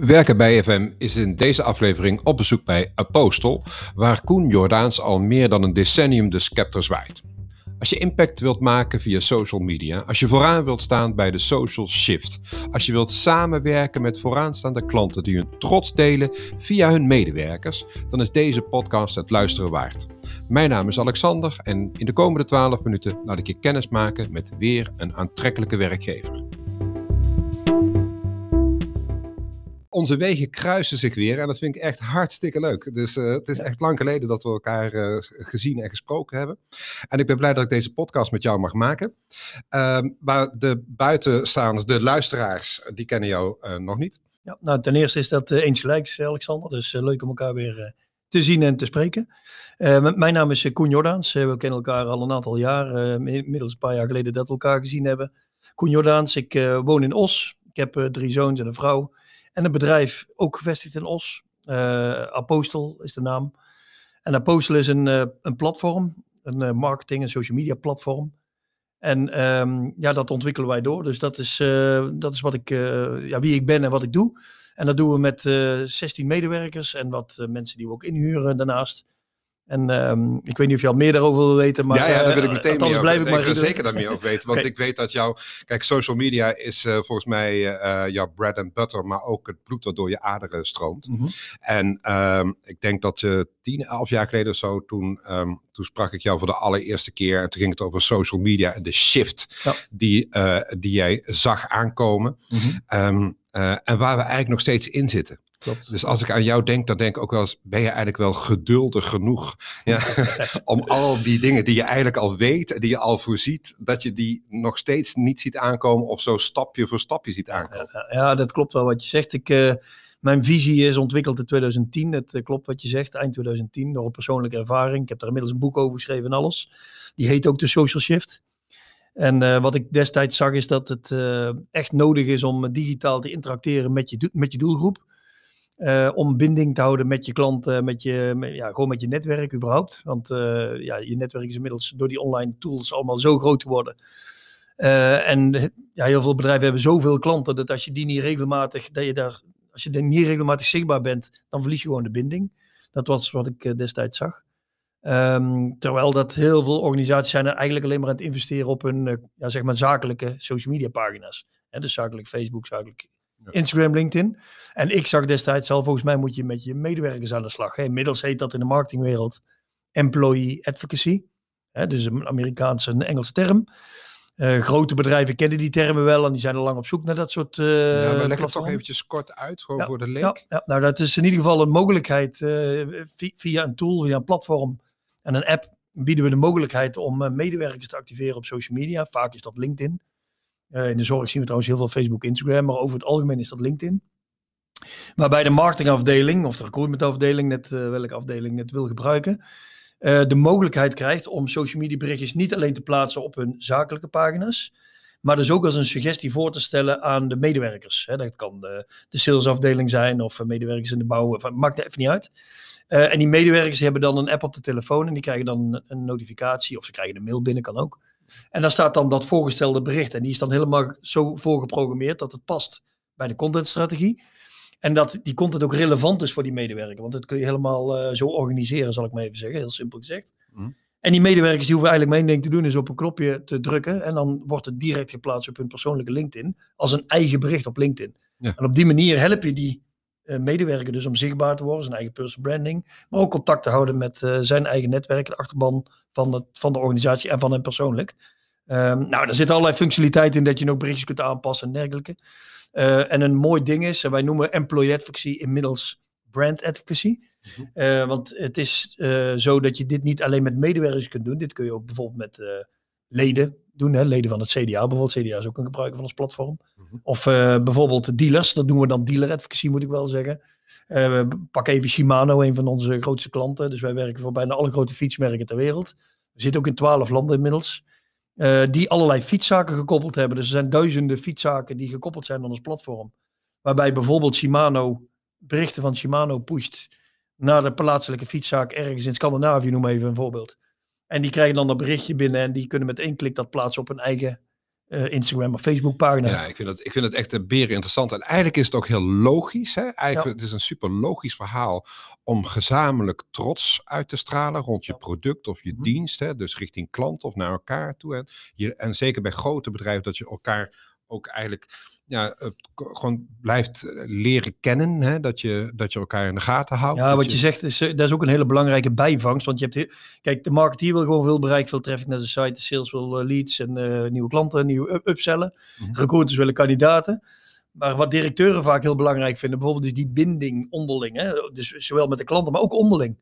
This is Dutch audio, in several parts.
Werken bij FM is in deze aflevering op bezoek bij Apostel, waar Koen Jordaans al meer dan een decennium de scepter zwaait. Als je impact wilt maken via social media, als je vooraan wilt staan bij de social shift, als je wilt samenwerken met vooraanstaande klanten die hun trots delen via hun medewerkers, dan is deze podcast het luisteren waard. Mijn naam is Alexander en in de komende 12 minuten laat ik je kennis maken met weer een aantrekkelijke werkgever. Onze wegen kruisen zich weer en dat vind ik echt hartstikke leuk. Dus uh, het is echt lang geleden dat we elkaar uh, gezien en gesproken hebben. En ik ben blij dat ik deze podcast met jou mag maken. Uh, maar de buitenstaanders, de luisteraars, die kennen jou uh, nog niet. Ja, nou, ten eerste is dat eens gelijk, Alexander. Dus leuk om elkaar weer te zien en te spreken. mijn naam is Koen Jordaans. we kennen elkaar al een aantal jaar. inmiddels een paar jaar geleden dat we elkaar gezien hebben. Koen Jordaans, ik woon in Os. Ik heb drie zoons en een vrouw. En een bedrijf, ook gevestigd in Os. Uh, Apostel is de naam. En Apostel is een, uh, een platform, een uh, marketing- en social media platform. En um, ja, dat ontwikkelen wij door. Dus dat is, dat is wat ik, ja, wie ik ben en wat ik doe. En dat doen we met 16 medewerkers en wat mensen die we ook inhuren daarnaast. En um, ik weet niet of je al meer daarover wil weten. Maar, ja, ja, daar wil ik uh, meteen meer blijf ik, ik maar ik wil zeker daar meer over weten. Want okay. ik weet dat jouw... Kijk, social media is uh, volgens mij uh, jouw bread and butter. Maar ook het bloed dat door je aderen stroomt. Mm -hmm. En um, ik denk dat je tien, elf jaar geleden of zo... Toen, um, toen sprak ik jou voor de allereerste keer. En toen ging het over social media en de shift ja. die, die jij zag aankomen. Mm -hmm. en waar we eigenlijk nog steeds in zitten. Klopt. Dus als ik aan jou denk, dan denk ik ook wel eens, ben je eigenlijk wel geduldig genoeg ja, om al die dingen die je eigenlijk al weet en die je al voorziet, dat je die nog steeds niet ziet aankomen of zo stapje voor stapje ziet aankomen? Ja, dat klopt wel wat je zegt. Ik, uh, mijn visie is ontwikkeld in 2010. Het uh, klopt wat je zegt, eind 2010, door een persoonlijke ervaring. Ik heb daar inmiddels een boek over geschreven en alles. Die heet ook de Social Shift. En uh, wat ik destijds zag is dat het echt nodig is om digitaal te interacteren met je, met je doelgroep. Uh, om binding te houden met je klanten, met je, ja, gewoon met je netwerk überhaupt. Want uh, ja, je netwerk is inmiddels door die online tools allemaal zo groot geworden. Uh, en ja, heel veel bedrijven hebben zoveel klanten dat als je die niet regelmatig, dat je daar, als je niet regelmatig zichtbaar bent, dan verlies je gewoon de binding. Dat was wat ik destijds zag. Um, terwijl dat heel veel organisaties zijn er eigenlijk alleen maar aan het investeren op hun ja, zeg maar zakelijke social media pagina's. Hè, dus zakelijk Facebook, zakelijk Instagram, LinkedIn. En ik zag destijds al, volgens mij moet je met je medewerkers aan de slag. Hè. Inmiddels heet dat in de marketingwereld employee advocacy. Hè, dus een Amerikaanse en Engelse term. Uh, grote bedrijven kennen die termen wel en die zijn al lang op zoek naar dat soort. Uh, ja, maar leg het toch eventjes kort uit, gewoon ja, voor de link. Ja, ja, nou, dat is in ieder geval een mogelijkheid uh, via een tool, via een platform en een app. Bieden we de mogelijkheid om medewerkers te activeren op social media. Vaak is dat LinkedIn. Uh, in de zorg zien we trouwens heel veel Facebook, Instagram, maar over het algemeen is dat LinkedIn. Waarbij de marketingafdeling of de recruitmentafdeling, net uh, welke afdeling het wil gebruiken, uh, de mogelijkheid krijgt om social media berichtjes niet alleen te plaatsen op hun zakelijke pagina's, maar dus ook als een suggestie voor te stellen aan de medewerkers. Hè, dat kan de, de salesafdeling zijn of medewerkers in de bouw, maakt er even niet uit. En die medewerkers hebben dan een app op de telefoon en die krijgen dan een notificatie of ze krijgen een mail binnen, kan ook. En daar staat dan dat voorgestelde bericht. En die is dan helemaal zo voorgeprogrammeerd dat het past bij de contentstrategie. En dat die content ook relevant is voor die medewerker. Want dat kun je helemaal uh, zo organiseren, zal ik maar even zeggen. Heel simpel gezegd. Mm. En die medewerkers die hoeven eigenlijk maar één ding te doen, is op een knopje te drukken. En dan wordt het direct geplaatst op hun persoonlijke LinkedIn. Als een eigen bericht op LinkedIn. Ja. En op die manier help je die medewerker dus om zichtbaar te worden. Zijn eigen personal branding. Maar ook contact te houden met uh, zijn eigen netwerk. De achterban van, het, van de organisatie en van hem persoonlijk. Um, nou, er zit allerlei functionaliteit in dat je nog berichtjes kunt aanpassen en dergelijke. Uh, en een mooi ding is, wij noemen employee advocacy inmiddels brand advocacy. Uh, want het is uh, zo dat je dit niet alleen met medewerkers kunt doen. Dit kun je ook bijvoorbeeld met leden doen. Hè? Leden van het CDA bijvoorbeeld. CDA is ook een gebruiker van ons platform. Mm-hmm. Of bijvoorbeeld dealers. Dat doen we dan dealer advocacy moet ik wel zeggen. pak even Shimano, een van onze grootste klanten. Dus wij werken voor bijna alle grote fietsmerken ter wereld. We zitten ook in twaalf landen inmiddels. Uh, die allerlei fietszaken gekoppeld hebben. Dus er zijn duizenden fietszaken die gekoppeld zijn aan ons platform. Waarbij bijvoorbeeld Shimano berichten van Shimano pusht naar de plaatselijke fietszaak ergens in Scandinavië, noem even een voorbeeld. En die krijgen dan dat berichtje binnen en die kunnen met één klik dat plaatsen op hun eigen uh, Instagram of Facebook pagina. Ja, ik vind het, ik vind het echt beren interessant. En eigenlijk is het ook heel logisch. Hè? Eigenlijk, ja. Het is een super logisch verhaal om gezamenlijk trots uit te stralen rond je product of je mm -hmm. dienst. Hè? Dus richting klant of naar elkaar toe. Je, en zeker bij grote bedrijven dat je elkaar ook eigenlijk ja, gewoon blijft leren kennen. Hè? Dat, je, dat je elkaar in de gaten houdt. Ja, wat je, je, zegt, is, dat is ook een hele belangrijke bijvangst. Want je hebt, kijk, de marketeer wil gewoon veel bereik, veel traffic naar de site. De sales wil leads en uh, nieuwe klanten, nieuwe upsellen. Mm -hmm. Recruiters willen kandidaten. Maar wat directeuren vaak heel belangrijk vinden, bijvoorbeeld is die binding onderling. Hè? Dus zowel met de klanten, maar ook onderling.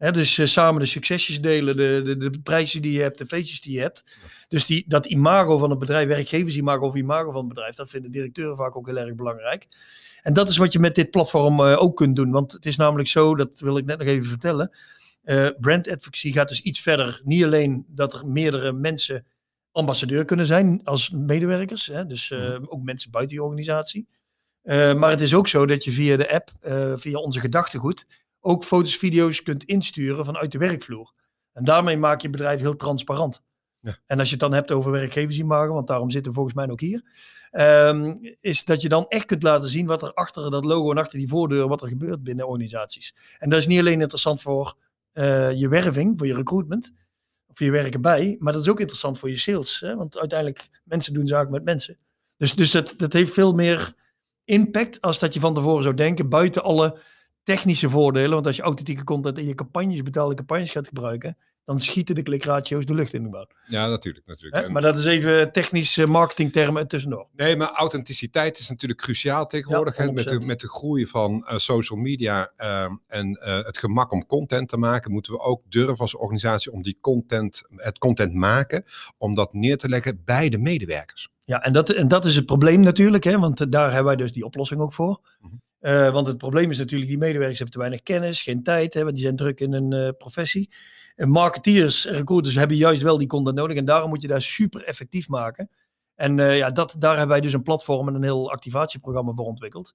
He, dus uh, samen de succesjes delen, de, de, de prijzen die je hebt, de feestjes die je hebt. Dus die, dat imago van het bedrijf, werkgeversimago of imago van het bedrijf, dat vinden directeuren vaak ook heel erg belangrijk. En dat is wat je met dit platform uh, ook kunt doen. Want het is namelijk zo, dat wil ik net nog even vertellen. Uh, brand advocacy gaat dus iets verder. Niet alleen dat er meerdere mensen ambassadeur kunnen zijn als medewerkers. Hè, dus ook mensen buiten je organisatie. maar het is ook zo dat je via de app, via onze gedachtegoed ook foto's, video's kunt insturen vanuit de werkvloer. En daarmee maak je bedrijf heel transparant. Ja. En als je het dan hebt over werkgeversimago, want daarom zitten we volgens mij ook hier, um, is dat je dan echt kunt laten zien wat er achter dat logo en achter die voordeur, wat er gebeurt binnen organisaties. En dat is niet alleen interessant voor uh, je werving, voor je recruitment, of je werken bij, maar dat is ook interessant voor je sales. Hè? Want uiteindelijk, mensen doen zaken met mensen. Dus, dus dat, dat heeft veel meer impact als dat je van tevoren zou denken, buiten alle technische voordelen. Want als je authentieke content in je campagnes, betaalde campagnes gaat gebruiken, dan schieten de klikratio's de lucht in de bouw. Ja, natuurlijk. natuurlijk. Maar dat is even technische marketingtermen tussendoor. Nee, maar authenticiteit is natuurlijk cruciaal tegenwoordig. Ja, met, de, met de groei van uh, social media uh, en uh, het gemak om content te maken, moeten we ook durven als organisatie om die content, het content maken, om dat neer te leggen bij de medewerkers. Ja, en dat, en dat is het probleem natuurlijk, hè, want daar hebben wij dus die oplossing ook voor. Mm -hmm. Uh, want het probleem is natuurlijk, die medewerkers hebben te weinig kennis, geen tijd, hè, want die zijn druk in een uh, professie. En marketeers en recruiters hebben juist wel die content nodig en daarom moet je daar super effectief maken. En uh, ja, dat, daar hebben wij dus een platform en een heel activatieprogramma voor ontwikkeld.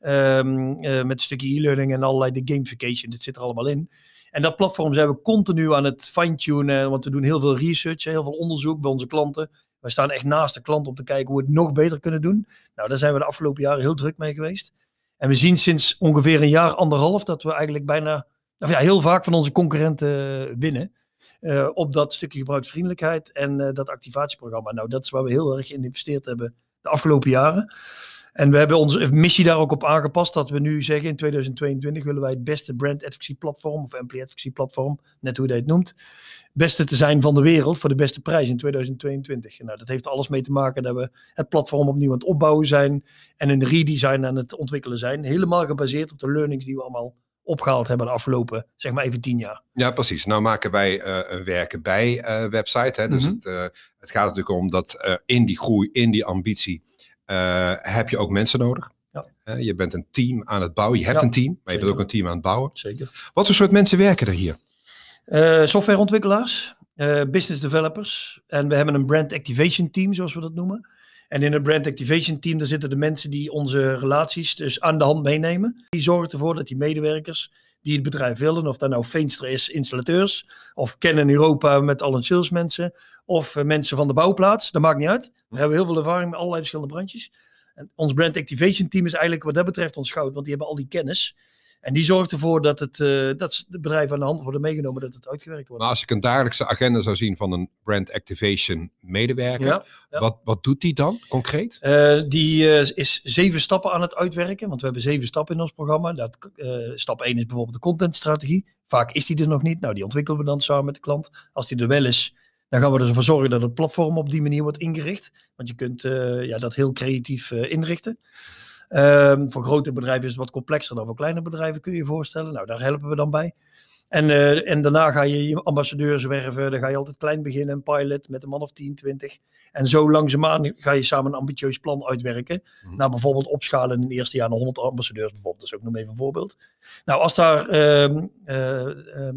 Ja. Um, met een stukje e-learning en allerlei de gamification, dit zit er allemaal in. En dat platform zijn we continu aan het fine-tunen, want we doen heel veel research, heel veel onderzoek bij onze klanten. We staan echt naast de klant om te kijken hoe we het nog beter kunnen doen. Nou, daar zijn we de afgelopen jaren heel druk mee geweest. En we zien sinds ongeveer een jaar, anderhalf, dat we eigenlijk bijna, ja, heel vaak van onze concurrenten winnen. Uh, op dat stukje gebruiksvriendelijkheid en uh, dat activatieprogramma. Nou, dat is waar we heel erg in geïnvesteerd hebben de afgelopen jaren. En we hebben onze missie daar ook op aangepast. Dat we nu zeggen in 2022 willen wij het beste brand advocacy platform of employee advocacy platform, net hoe je het noemt, beste te zijn van de wereld voor de beste prijs in 2022. Nou, dat heeft alles mee te maken dat we het platform opnieuw aan het opbouwen zijn en een redesign aan het ontwikkelen zijn. Helemaal gebaseerd op de learnings die we allemaal opgehaald hebben de afgelopen, zeg maar even tien jaar. Ja, precies. Nou maken wij uh, een werken bij uh, website. Hè? Dus mm -hmm. het, uh, het, gaat natuurlijk om dat in die groei, in die ambitie, heb je ook mensen nodig. Ja. je bent een team aan het bouwen. Je hebt ja, een team, maar zeker. je bent ook een team aan het bouwen. Zeker. Wat voor soort mensen werken er hier? Uh, softwareontwikkelaars, business developers. En we hebben een brand activation team, zoals we dat noemen. En in het brand activation team, daar zitten de mensen die onze relaties dus aan de hand meenemen. Die zorgen ervoor dat die medewerkers die het bedrijf willen, of dat nou Veenstra is, installateurs, of kennen Europa met al hun salesmensen, of uh, mensen van de bouwplaats, dat maakt niet uit. We hebben heel veel ervaring met allerlei verschillende brandjes. En ons brand activation team is eigenlijk wat dat betreft ons goud, want die hebben al die kennis. En die zorgt ervoor dat, het, uh, dat de bedrijven aan de hand worden meegenomen, dat het uitgewerkt wordt. Maar als ik een dagelijkse agenda zou zien van een brand activation medewerker, ja, ja. Wat, wat doet die dan concreet? Uh, die uh, is zeven stappen aan het uitwerken, want we hebben zeven stappen in ons programma. Dat, stap 1 is bijvoorbeeld de contentstrategie. Vaak is die er nog niet. Nou, die ontwikkelen we dan samen met de klant. Als die er wel is, dan gaan we ervoor zorgen dat het platform op die manier wordt ingericht. Want je kunt ja, dat heel creatief inrichten. Um, voor grote bedrijven is het wat complexer dan voor kleine bedrijven, kun je je voorstellen. Nou, daar helpen we dan bij. En, uh, en daarna ga je je ambassadeurs werven. Dan ga je altijd klein beginnen, een pilot met een man of 10, 20. En zo langzaamaan ga je samen een ambitieus plan uitwerken. Mm. Nou, bijvoorbeeld opschalen in het eerste jaar naar 100 ambassadeurs bijvoorbeeld. Dat is ook nog even een voorbeeld. Nou, als daar... Uh, uh,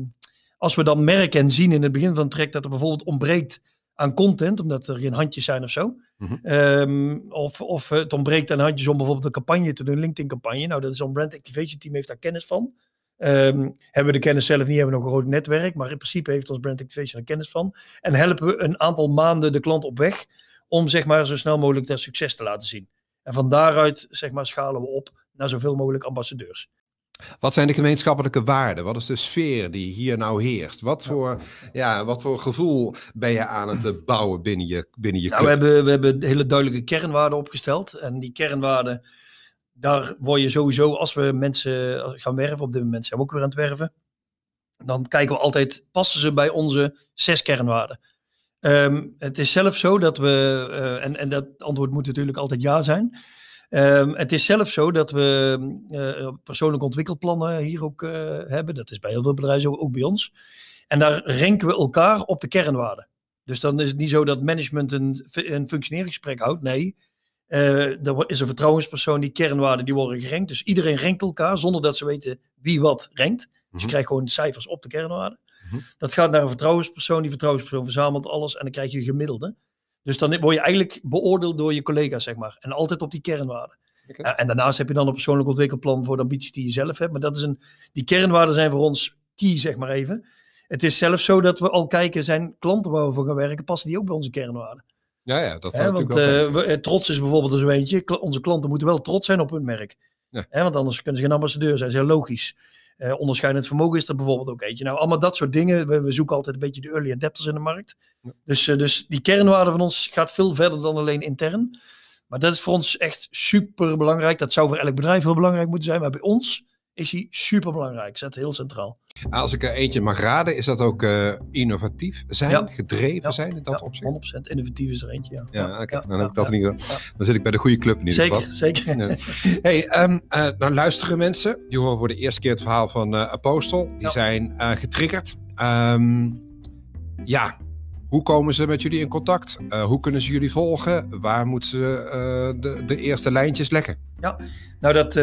als we dan merken en zien in het begin van het traject dat er bijvoorbeeld ontbreekt aan content, omdat er geen handjes zijn of zo. Mm-hmm. Um, of, of het ontbreekt aan handjes om bijvoorbeeld een campagne te doen, een LinkedIn-campagne. Nou, dat is zo'n brand activation team heeft daar kennis van. Um, hebben we de kennis zelf niet, hebben we nog een groot netwerk, maar in principe heeft ons brand activation er kennis van. En helpen we een aantal maanden de klant op weg om zeg maar, zo snel mogelijk dat succes te laten zien. En van daaruit zeg maar, schalen we op naar zoveel mogelijk ambassadeurs. Wat zijn de gemeenschappelijke waarden? Wat is de sfeer die hier nou heerst? Wat voor, ja, wat voor gevoel ben je aan het bouwen binnen je, binnen je nou, we, hebben, we hebben hele duidelijke kernwaarden opgesteld. En die kernwaarden, daar word je sowieso, als we mensen gaan werven, op dit moment zijn we ook weer aan het werven. Dan kijken we altijd, passen ze bij onze zes kernwaarden? Um, het is zelf zo dat we, uh, en, en dat antwoord moet natuurlijk altijd ja zijn. Um, het is zelf zo dat we uh, persoonlijke ontwikkelplannen hier ook uh, hebben. Dat is bij heel veel bedrijven, ook bij ons. En daar renken we elkaar op de kernwaarden. Dus dan is het niet zo dat management een, een functioneringsgesprek houdt. Nee, uh, er is een vertrouwenspersoon, die kernwaarden die worden gerenkt. Dus iedereen renkt elkaar zonder dat ze weten wie wat renkt. Dus je mhm. krijgt gewoon cijfers op de kernwaarden. Mhm. Dat gaat naar een vertrouwenspersoon. Die vertrouwenspersoon verzamelt alles en dan krijg je gemiddelde. Dus dan word je eigenlijk beoordeeld door je collega's, zeg maar. En altijd op die kernwaarden. en daarnaast heb je dan een persoonlijk ontwikkelplan voor de ambities die je zelf hebt. Maar dat is een, die kernwaarden zijn voor ons key, zeg maar even. Het is zelfs zo dat we al kijken, zijn klanten waar we voor gaan werken, passen die ook bij onze kernwaarden? Ja, ja, dat He, want uh, we, eh, trots is bijvoorbeeld een zo eentje. Onze klanten moeten wel trots zijn op hun merk. Ja. want anders kunnen ze geen ambassadeur zijn. Dat is heel logisch. Uh, onderscheidend vermogen is er bijvoorbeeld ook eentje. Nou, allemaal dat soort dingen. We, we zoeken altijd een beetje de early adapters in de markt. Dus, uh, dus die kernwaarde van ons gaat veel verder dan alleen intern. Maar dat is voor ons echt super belangrijk. Dat zou voor elk bedrijf heel belangrijk moeten zijn. Maar bij ons is die super belangrijk. Zet heel centraal. Als ik er eentje mag raden, is dat ook uh, innovatief zijn, gedreven zijn in dat opzicht? 100% innovatief is er eentje, ja. Ja, oké. dan, heb ik dat niet, dan zit ik bij de goede club in ieder zeker, geval. Zeker, hey, um, uh, dan luisteren mensen. Die horen voor de eerste keer het verhaal van uh, Apostel. Die zijn getriggerd. Um, ja, hoe komen ze met jullie in contact? hoe kunnen ze jullie volgen? Waar moeten ze de, de eerste lijntjes lekken? Ja, nou dat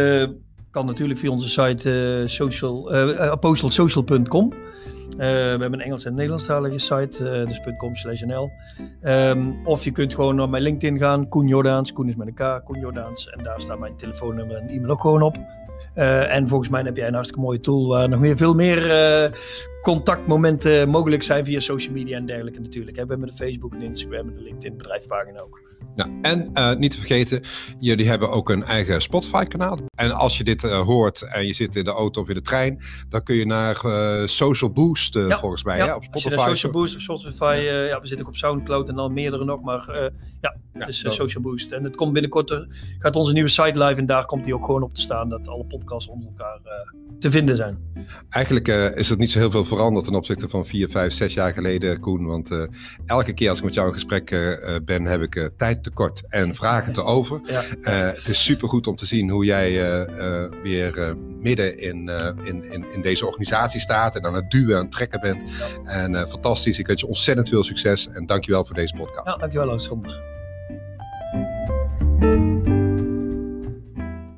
kan natuurlijk via onze site uh, social, uh, apostelsocial.com. Uh, we hebben een Engels en Nederlandstalige site, uh, dus .com slash nl. Um, of je kunt gewoon naar mijn LinkedIn gaan, Koen Jordaans. Koen is met een K, Koen Jordaans. En daar staat mijn telefoonnummer en e-mail ook gewoon op. Uh, en volgens mij heb jij een hartstikke mooie tool waar nog meer, veel meer contactmomenten mogelijk zijn via social media en dergelijke natuurlijk. We hebben de Facebook en Instagram en de LinkedIn bedrijfspagina ook. Ja, en uh, niet te vergeten, jullie hebben ook een eigen Spotify-kanaal. En als je dit hoort en je zit in de auto of in de trein, dan kun je naar Social Boost ja, volgens mij, ja. Hè, op Spotify. Social Boost op Spotify, ja. ja. we zitten ook op Soundcloud en dan meerdere nog, maar ja, dus Social Boost. En het komt binnenkort, gaat onze nieuwe site live en daar komt hij ook gewoon op te staan, dat alle podcasts onder elkaar te vinden zijn. Eigenlijk is er niet zo heel veel veranderd ten opzichte van vier, vijf, zes jaar geleden, Koen. Want elke keer als ik met jou in gesprek ben, heb ik tijd tekort en vragen te over. Ja. Het is supergoed om te zien hoe jij weer midden in, in, in, in, deze organisatie staat en aan het duwen, het trekken bent. En fantastisch. Ik wens je ontzettend veel succes en dankjewel voor deze podcast. Ja, dankjewel Alexander.